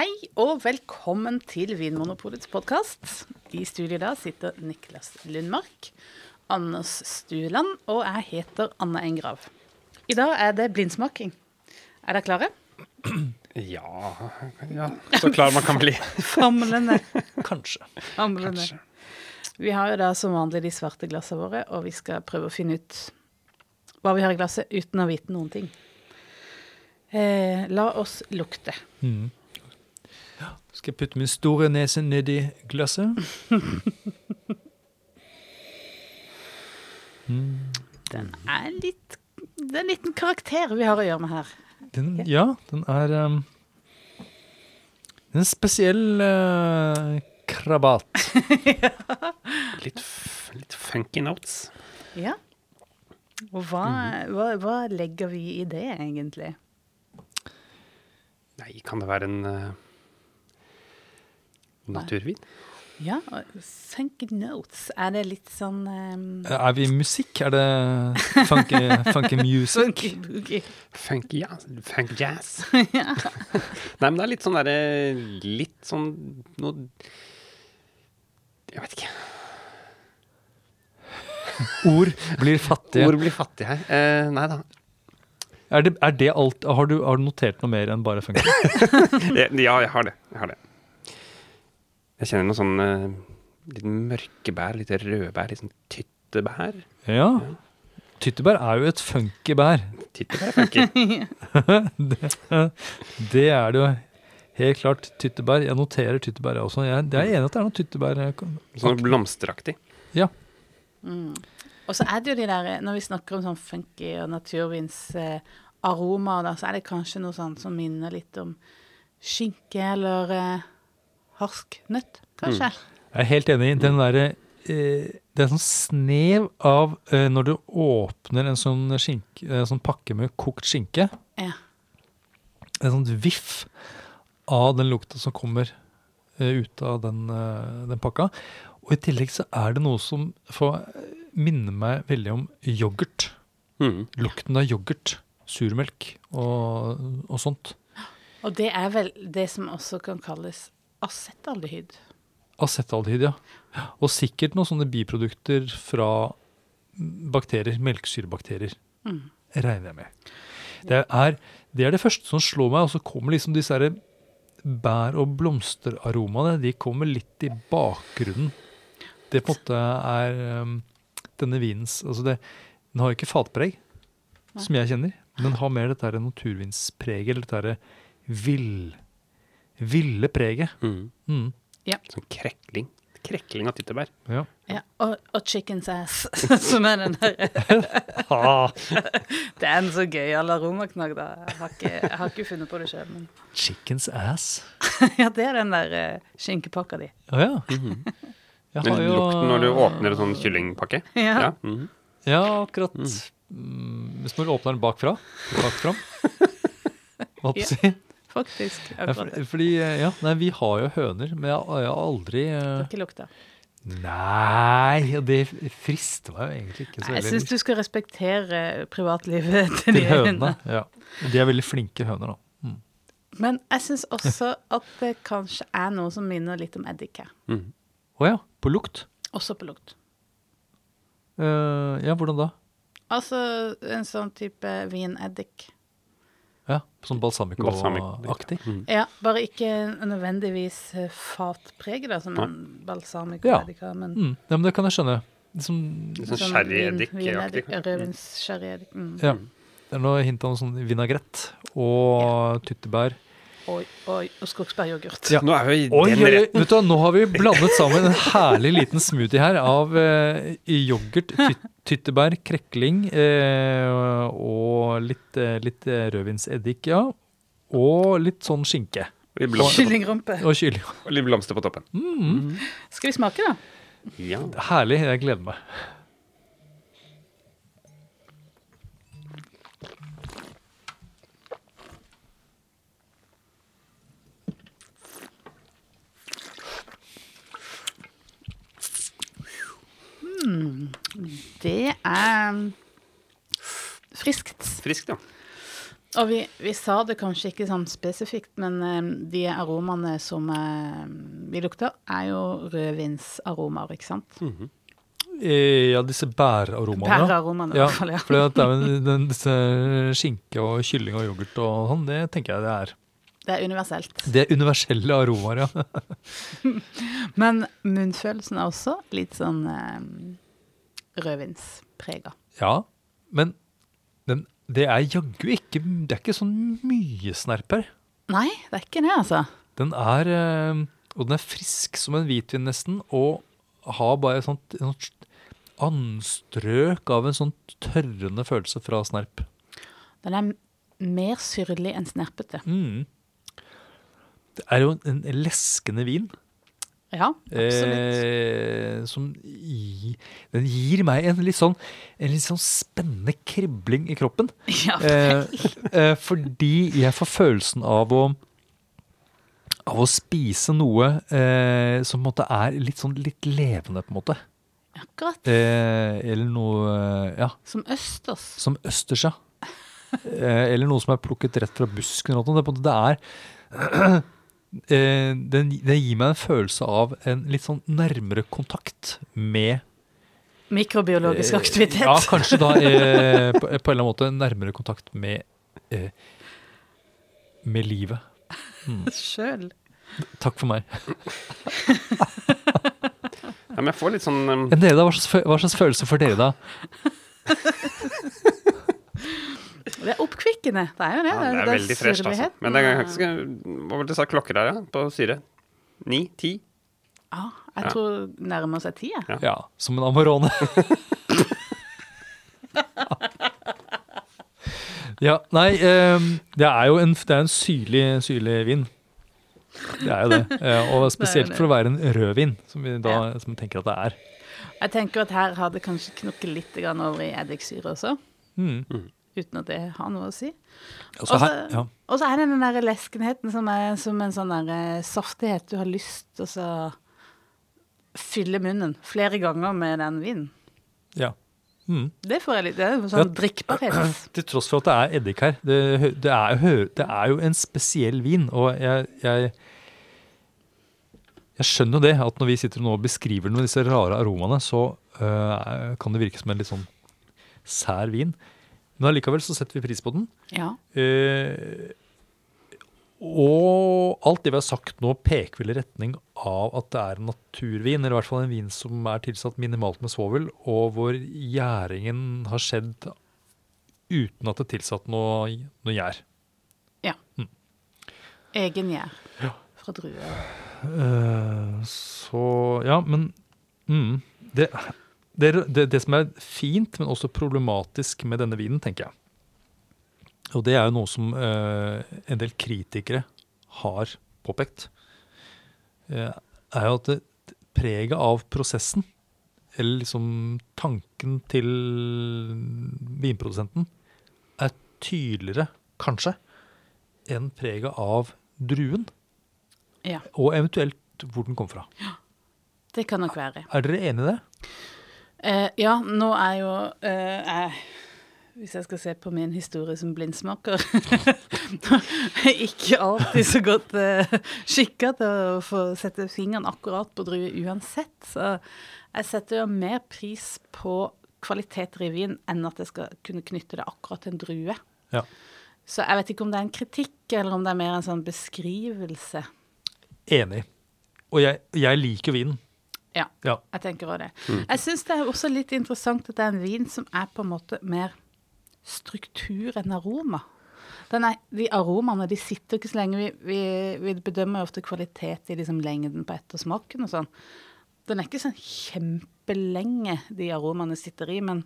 Hei og velkommen til Vinmonopolets podkast. I studio da sitter Niklas Lundmark, Anders Stueland og jeg heter Anne Engrav. I dag er det blindsmaking. Er dere klare? Ja, ja så klar man kan bli. Famlende. Kanskje. Famlende. Kanskje. Vi har jo da som vanlig de svarte glassene våre, og vi skal prøve å finne ut hva vi har i glasset uten å vite noen ting. Eh, la oss lukte. Mm. Skal jeg putte min store nese nedi glasset? Mm. Den er litt Det er en liten karakter vi har å gjøre med her. Den, ja, den er um, En spesiell uh, krabat. Litt, f- litt funky notes. Ja. Og hva, hva, hva legger vi i det, egentlig? Nei, kan det være en uh, naturvin? Ja, og funky notes. Er det litt sånn um, Er vi musikk? Er det funky, funky music? Funky boogie. Funky jazz? Funk jazz? Nei, men det er litt sånn derre Litt sånn noe Jeg vet ikke. Ord blir fattige. Ord blir fattig her. Eh, nei da. Er det, er det alt? Har du, har du notert noe mer enn bare funky? Ja, jeg har det. Jeg har det. Jeg kjenner noe sånn uh, litt mørke bær, litt røde bær, litt sånn tyttebær. Ja. Tyttebær er jo et funky bær. Tyttebær er funky. det, det er det jo helt klart. Tyttebær. Jeg noterer tyttebær jeg også. Jeg, jeg er enig at det er noe tyttebær. Sånn blomsteraktig. Ja. Mm. Og så er det jo de der Når vi snakker om sånn funky og naturvinsaromaer, eh, så er det kanskje noe sånt som minner litt om skinke eller eh, harsk kanskje. kanskje. Jeg er helt enig. i Den derre eh, Det er sånn snev av eh, når du åpner en sånn, skinke, en sånn pakke med kokt skinke. Ja. En sånn viff av den lukta som kommer eh, ut av den, eh, den pakka. Og i tillegg så er det noe som får minner meg veldig om yoghurt. Mm. Lukten av yoghurt. Surmelk og, og sånt. Og det er vel det som også kan kalles acetaldehyd. Acetaldehyd, ja. Og sikkert noen sånne biprodukter fra bakterier. Melkesyrebakterier. Mm. Regner jeg med. Det er, det er det første som slår meg, og så kommer liksom disse her bær- og blomsteraromaene. De kommer litt i bakgrunnen. Det på en måte er um, denne vinens altså det, Den har ikke fatpreg, som jeg kjenner. Men den har mer dette naturvinspreget, eller dette her vill, ville preget. Mm. Mm. Sånn krekling. Krekling av tyttebær. Ja. Ja, og, og chicken's ass, som er den der Ah, Det er en så gøyal romaknagg, da. Jeg har ikke, jeg har ikke funnet på det sjøl, men chicken's ass. ja, det er den der uh, skinkepakka di. Å ja. Mm -hmm. Jo lukten når du åpner en sånn kyllingpakke. Ja. Ja. mhm. Ja, akkurat. Mm, hvis man åpner den bakfra. Bakfram. Hva Ja. skal jeg si? Faktisk. Ja, for- Fordi, ja, nei, vi har jo høner, men jeg, jeg har aldri Det eh, har ikke lukta. Nei, det frister meg jo egentlig ikke så Jeg veldig. syns du skal respektere privatlivet til Til de hønene. Ja. De er veldig flinke høner, da. Mm. Men jeg syns også at det kanskje er noe som minner litt om eddik her. Mm. Å ja, på lukt? Også på lukt. Uh, ja, hvordan da? Altså en sånn type vineddik. Ja, Sånn balsamico-aktig? Mm. Ja, bare ikke nødvendigvis eh, fatpreget, da, som en balsamico Ja. men Mm. Ja, men det kan jeg skjønne. Liksom, sånn sherryeddik-aktig. Rødvinssherryeddik. Mm. ja. Det er noe hint av noe sånn vinagrett og tyttebær. Og, oi, og skogsbæryoghurt. Ja. Nå er vi i Oi, den oi, oi, retten. vet du nå har vi blandet sammen en herlig liten smoothie her av eh, yoghurt, tyt, tyttebær, krekling eh, og litt, eh, litt eh, rødvinseddik, ja. Og litt sånn skinke. Kyllingrumpe. Og kylling. og litt blomster på toppen. Mm, Skal vi smake, da? Ja. herlig, jeg gleder meg. Det er friskt. Friskt, ja. Og vi, vi sa det kanskje ikke sånn spesifikt, men eh, de aromaene som uh, vi lukter, er jo rødvinsaromaer, ikke sant? Eh, ja, disse bæraromaene. ja. Bæraromaene, i Ja, hvert fall. Ja. for det er jo den, disse skinke og kylling og yoghurt og sånn, det tenker jeg det er. Det er universelt. Det er universelle aromaer, ja. Men munnfølelsen er også litt sånn eh, rødvinsprega. Ja, men den, det er jaggu ikke Det er ikke sånn mye snerp her. Nei, det er ikke det, altså. Den er eh, Og den er frisk som en hvitvin, nesten, og har bare et sånt, sånt anstrøk av en sånn tørrende følelse fra snerp. Den er mer syrlig enn snerpete. Mm. Det er jo en leskende vin. Ja, absolutt. Eh, som gi, den gir meg en litt sånn En litt sånn spennende kribling i kroppen. Ja, Eh, eh, fordi jeg får følelsen av å av å spise noe eh, som på en måte er litt sånn litt levende, på en måte. akkurat. Eh, eller noe ja, Som østers. som østers, ja. Eh, eller noe som er plukket rett fra busken. Det, er eh, den, den, gir meg en følelse av en litt sånn nærmere kontakt med Mikrobiologisk Eh, aktivitet. Ja, kanskje da eh, på, på en eller annen måte nærmere kontakt med eh, med livet. Sjøl. Takk for meg. Ja, men jeg får litt sånn um, Men dere da, hva slags, hva slags følelse får dere da? Det er oppkvikkende. Det er jo det. ja, Det er veldig fresht, altså. Men det er ganske Hva var det du sa klokker der, ja? På syre? Ni? Ti? Ja, jeg Ja. tror nærmer seg ti. jeg. Ja. Ja, som en Amarone. ja, nei, um, det er jo en, det er en syrlig, syrlig vin. Det er jo det. Eh, og spesielt det. for å være en rødvin, som vi da som tenker at det er. Jeg tenker at her har det kanskje knukket litt over i eddiksyre også. Mm. Uten at det har noe å si. Og så- ja. Og så er det den der leskenheten som er som en sånn der eh, saftighet du har lyst til å fylle munnen flere ganger med den vinen. ja. Mm. Det får jeg litt. Det er jo sånn Ja. drikkbarhet. Til tross for at det er eddik her. Det, det, er, jo det er jo en spesiell vin, og jeg, jeg Jeg skjønner det, at når vi sitter nå og beskriver den med disse rare aromaene, så øh, kan det virke som en litt sånn sær vin. Men allikevel så setter vi pris på den. Ja. Eh, og alt det vi har sagt nå, peker vel i retning av at det er en naturvin, eller i hvert fall en vin som er tilsatt minimalt med svovel, og hvor gjæringen har skjedd uten at det er tilsatt noe, noe gjær. Egen gjær Ja. fra druer. Eh, så ja, men mm, det, det, det, det som er fint, men også problematisk med denne vinen, tenker jeg, og det er jo noe som eh, en del kritikere har påpekt, eh, er jo at preget av prosessen, eller liksom tanken til vinprodusenten, er tydeligere, kanskje, enn preget av druen. Ja, Og eventuelt hvor den kom fra. Ja, det kan nok være. Er dere enig i det? Eh, ja, nå er jo eh, jeg, Hvis jeg skal se på min historie som blindsmaker Ikke alltid så godt uh, skikka til å få sette fingeren akkurat på druer uansett. Så jeg setter jo mer pris på kvaliteter i vin enn at jeg skal kunne knytte det akkurat til en drue. Ja. Så jeg vet ikke om det er en kritikk, eller om det er mer en sånn beskrivelse. Enig. Og jeg, jeg liker vinen. Ja. Ja. Jeg tenker òg det. Jeg syns det er også litt interessant at det er en vin som er på en måte mer struktur enn aroma. Den er, de aromaene de sitter ikke så lenge. Vi, vi, vi bedømmer ofte kvalitet i liksom lengden på ettersmaken og sånn. Den er ikke sånn kjempelenge de aromaene sitter i, men,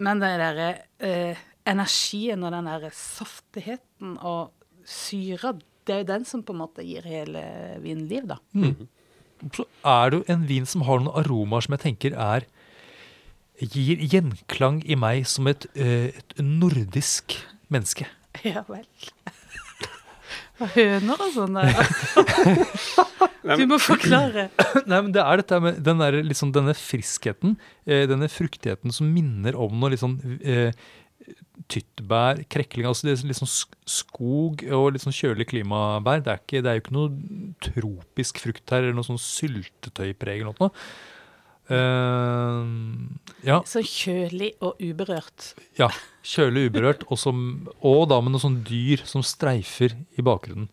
men den derre eh, energien og den derre saftigheten og syra, det er jo den som på en måte gir hele vinen liv, da. Så er det jo en vin som har noen aromaer som jeg tenker er Gir gjenklang i meg som et, eh, et nordisk menneske. Ja vel. Og høner og sånn der. Du må forklare. Nei, men det er dette med den der, liksom, denne friskheten, eh, denne fruktigheten som minner om noe litt sånn eh, tyttebær, krekling altså det er litt sånn skog og litt sånn kjølig klimabær. Det er, ikke, det er jo ikke noe tropisk frukt her, eller noe sånn syltetøypreg eller noe. Uh, ja, Så kjølig og uberørt. ja, kjølig uberørt, og, uberørt. og da med noe sånn dyr som streifer i bakgrunnen.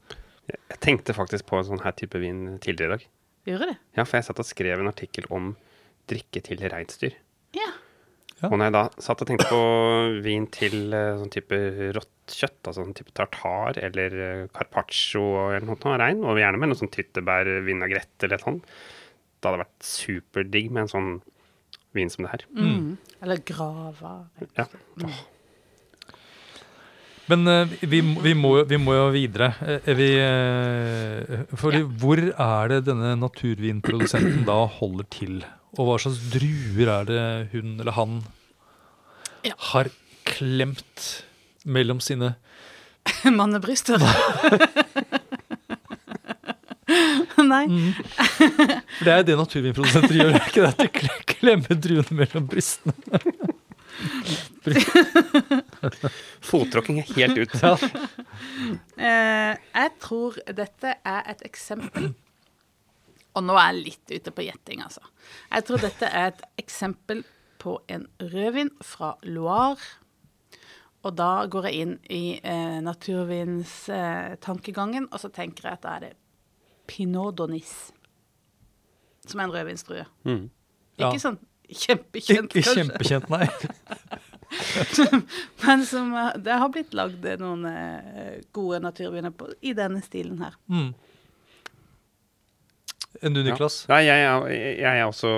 Jeg tenkte faktisk på en sånn her type vin tidligere i dag. Gjorde det? Ja, for jeg satt og skrev en artikkel om drikke til reinsdyr. Ja. Ja. Og når jeg da satt og tenkte på vin til eh, sånn type rått kjøtt, altså sånn type tartar eller eh, carpaccio eller noe rein, og gjerne med noe sånn tyttebær, vinagrett eller et sånt, da hadde det vært superdigg med en sånn vin som det her. Mm. Eller grava. Ja. Men eh, vi, må- vi, må, vi må jo videre. Eh, vi, eh, fordi Hvor er det denne naturvinprodusenten da holder til? Og hva slags druer er det hun eller han Ja. har klemt mellom sine Mannebryster. Nei. For det er det naturvinprodusenter gjør, er ikke det? At de klemmer druene mellom brystene. Fottråkking er helt ut. Ja. Eh, jeg tror dette er et eksempel Og nå er jeg litt ute på gjetting, altså. Jeg tror dette er et eksempel på en rødvin fra Loire. Og da går jeg inn i eh, naturvinstankegangen, og så tenker jeg at da er det Pinot Donis. Som er en rødvinsdrue. Mm. Ja. Ikke sånn kjempekjent, Ikke kanskje. kjempekjent, nei. Men som eh, det har blitt lagd noen eh, gode naturviner på i denne stilen her. Mm. Enn du, Niklas? Ja, jeg, er, jeg er også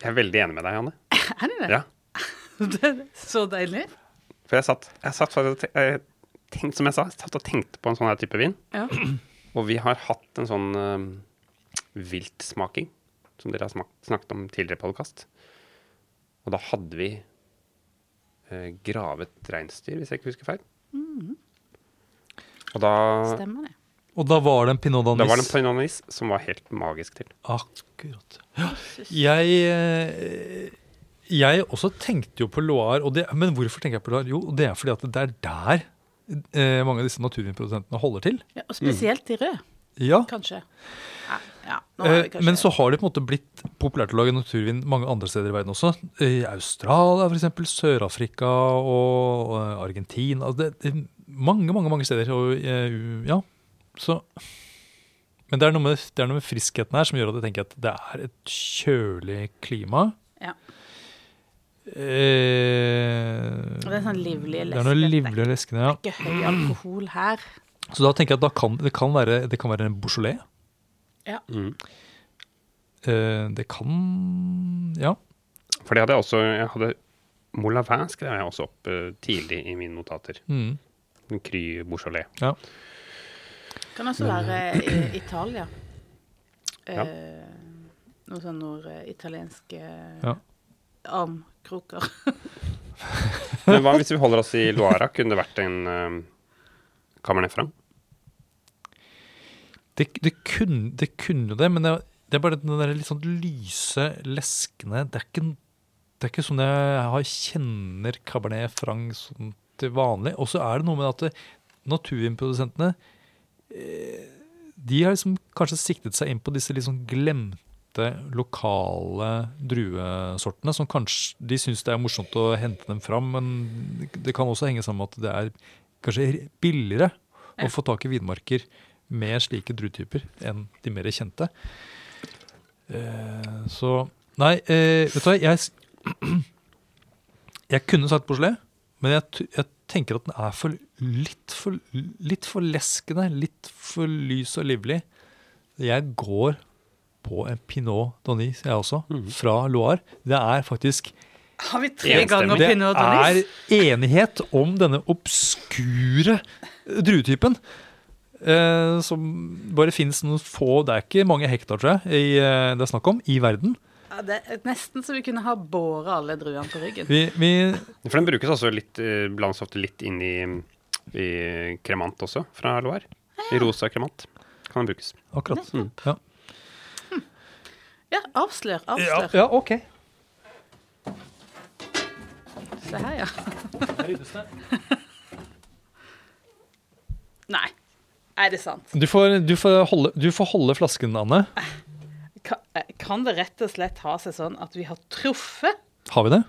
Jeg er veldig enig med deg, Anne. Er du det? Ja. det er så deilig. For jeg satt, jeg satt faktisk jeg tenkte, som jeg sa, jeg satt og tenkte på en sånn her type vin. Ja. Og vi har hatt en sånn um, viltsmaking, som dere har smakt, snakket om tidligere på podkast. Og da hadde vi uh, gravet reinsdyr, hvis jeg ikke husker feil. Og da, Stemmer det. Og da var det en pinot da var det en pinot d'anis som var helt magisk til. Akkurat. Ja. Jeg, eh, jeg også tenkte jo på Loire, og det, men hvorfor tenker jeg på Loire? Jo, det er fordi at det er der eh, mange av disse naturvinprodusentene holder til. Ja, og spesielt de røde, Ja, kanskje. Ja, ja, nå er eh, kanskje Men så har det på en måte blitt populært å lage naturvin mange andre steder i verden også. I Australia f.eks., Sør-Afrika og eh, Argentina. Altså det, det, mange, mange mange steder. Og, ja, så Men det er, noe med, det er noe med friskheten her som gjør at jeg tenker at det er et kjølig klima. Ja. Eh, det er sånn livlig det er noe livlig og leskende, ja. Ikke høy alkohol her. Så da tenker jeg at da kan, det, kan være, det kan være en Beaujolais. Ja. Mm. Eh, det kan Ja. For det hadde jeg også jeg hadde Molavin skrev jeg også opp eh, tidlig i mine notater. Mm, En Cry Beaujolais. ja. Kan også være i Italia. Ja. Eh, noe sånn norditalienske Ja. armkroker. Men hva hvis vi holder oss i Loara? Kunne det vært en um, Cabernet Franc? Det, det, kunne, det kunne det, men det, det er bare den der litt sånn lyse, leskende Det er ikke, det er ikke sånn jeg har kjenner Cabernet Franc sånn til vanlig. Og så er det noe med at naturvinprodusentene eh, De har liksom kanskje siktet seg inn på disse sånn glemte lokale druesortene, som kanskje de syns det er morsomt å hente dem fram, men det kan også henge sammen med at det er kanskje billigere Ja. å få tak i vinmarker med slike druetyper enn de mer kjente. Eh, så Nei, eh, vet du hva, jeg Jeg kunne sagt Beaujolais, men jeg, jeg tenker at den er for litt for, litt for leskende, litt for lys og livlig. Jeg går på en Pinot Donis, jeg også, fra Loire. Det er faktisk Har vi tre ganger det Pinot Donis? er enighet om denne obskure druetypen. Eh, som bare finnes noen få Det er ikke mange hektar, tror jeg, i, eh, det er snakk om, i verden. Ja, det er nesten så vi kunne ha båret alle druene på ryggen. Vi, vi, For den brukes altså litt, eh, blandes ofte litt inn i, i kremant også, fra Loire. I rosa kremant kan den brukes. akkurat. Mm. Ja. Ja, avslør, Ja, ja, ok. Se her, ja. Nei. Er det sant? Du får, du, får holde, du får holde flasken, Anne. Kan, eh, kan det rett og slett ha seg sånn at vi har truffet? Har vi det?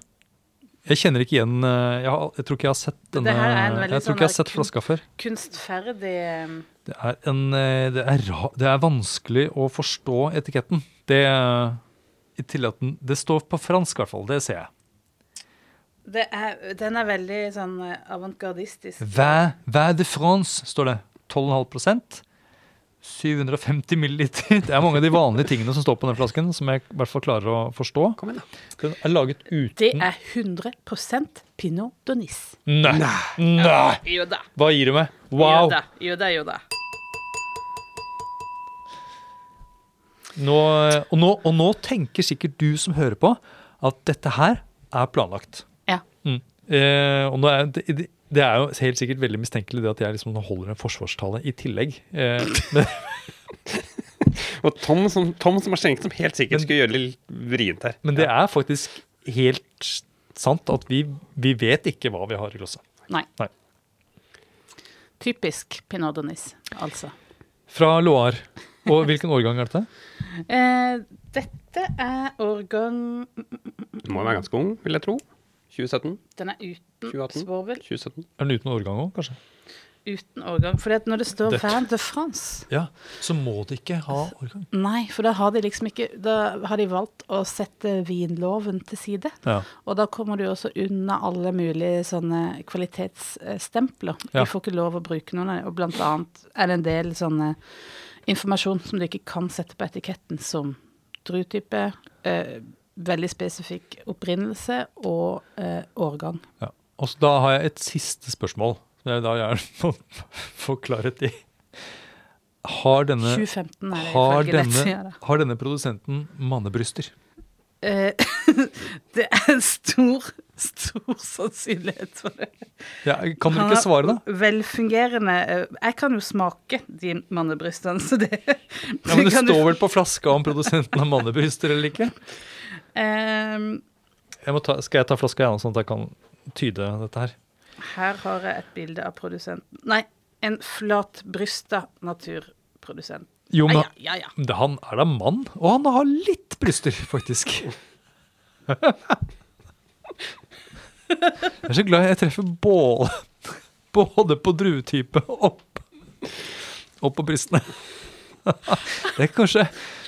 Jeg kjenner ikke igjen eh, Jeg, har, jeg tror ikke jeg har sett denne Jeg tror sånn ikke jeg har sett kun- flaska før. Kunstferdig eh, Det er, en, det, er ra, det er vanskelig å forstå etiketten. Det, I tillegg det står på fransk, i hvert fall. Det ser jeg. det er, Den er veldig sånn avantgardistisk. Vær de France står det. 12,5 750 milliliter. Det er mange av de vanlige tingene som står på den flasken, som jeg i hvert fall klarer å forstå. Kom igjen, da. Den er laget uten Det er 100% Pinot Donis. Nei! Nei! Jo da. Hva gir du meg? Jo Wow! da, jo da, jo da. Nå, og, nå, og nå tenker sikkert du som hører på, at dette her er planlagt. Ja. Mm. Eh, og nå er, det, det- det er jo helt sikkert veldig mistenkelig det at jeg liksom holder en forsvarstale i tillegg. Eh, Og Tom som, Tom som har skjenket, som helt sikkert skulle gjøre det litt vrient her. men det er faktisk helt sant at vi, vi vet ikke hva vi har i glasset. Nei. Nei. Typisk Pinot Donis, altså. Fra Loire. Og hvilken årgang er dette? Eh, dette er årgang Den må være ganske ung, vil jeg tro. 2017? Den er uten 2018? svovel. 2017. Er den uten årgang òg, kanskje? Uten årgang. For når det står Dette- Vin de France Ja, Så må det ikke ha årgang. Nei, for da har de liksom ikke Da har de valgt å sette vinloven til side. Ja. Og da kommer du også unna alle mulige sånne kvalitetsstempler. Ja. Du får ikke lov å bruke noen av dem. Og blant annet er det en del sånne informasjon som du ikke kan sette på etiketten, som drutype, eh, veldig spesifikk opprinnelse og eh, årgang. Ja. Og så da har jeg et siste spørsmål. som jeg da gjerne må få klarhet i. Har denne, 2015 er det har denne, har denne produsenten mannebryster? Eh, det er en stor, stor sannsynlighet for det. Ja, kan dere Han ikke svare, da? Velfungerende eh, Jeg kan jo smake de mannebrystene, så det Ja, men Det du- står vel på flaska om produsenten har mannebryster eller ikke? Ehm, Jeg må ta, skal jeg ta flaska igjen, sånn at jeg kan tyde dette her? Her har jeg et bilde av produsenten Nei, en flatbrysta naturprodusent. Jo, men Ah, ja, ja, ja. det- han er da mann, og han har litt bryster, faktisk. Jeg er så glad jeg treffer både, både på druetype og og på brystene. Det er kanskje,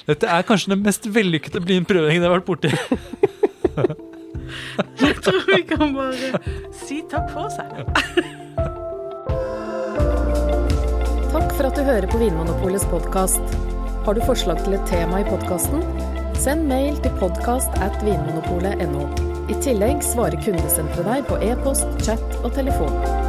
dette er kanskje den mest vellykkede blindprøvingen jeg har vært borti. Jeg tror vi kan bare si takk for seg. Takk for at du hører på Vinmonopolets podkast. Har du forslag til et tema i podkasten? Send mail til podkast at vinmonopolet.no. I tillegg svarer kundesenteret deg på e-post, chat og telefon.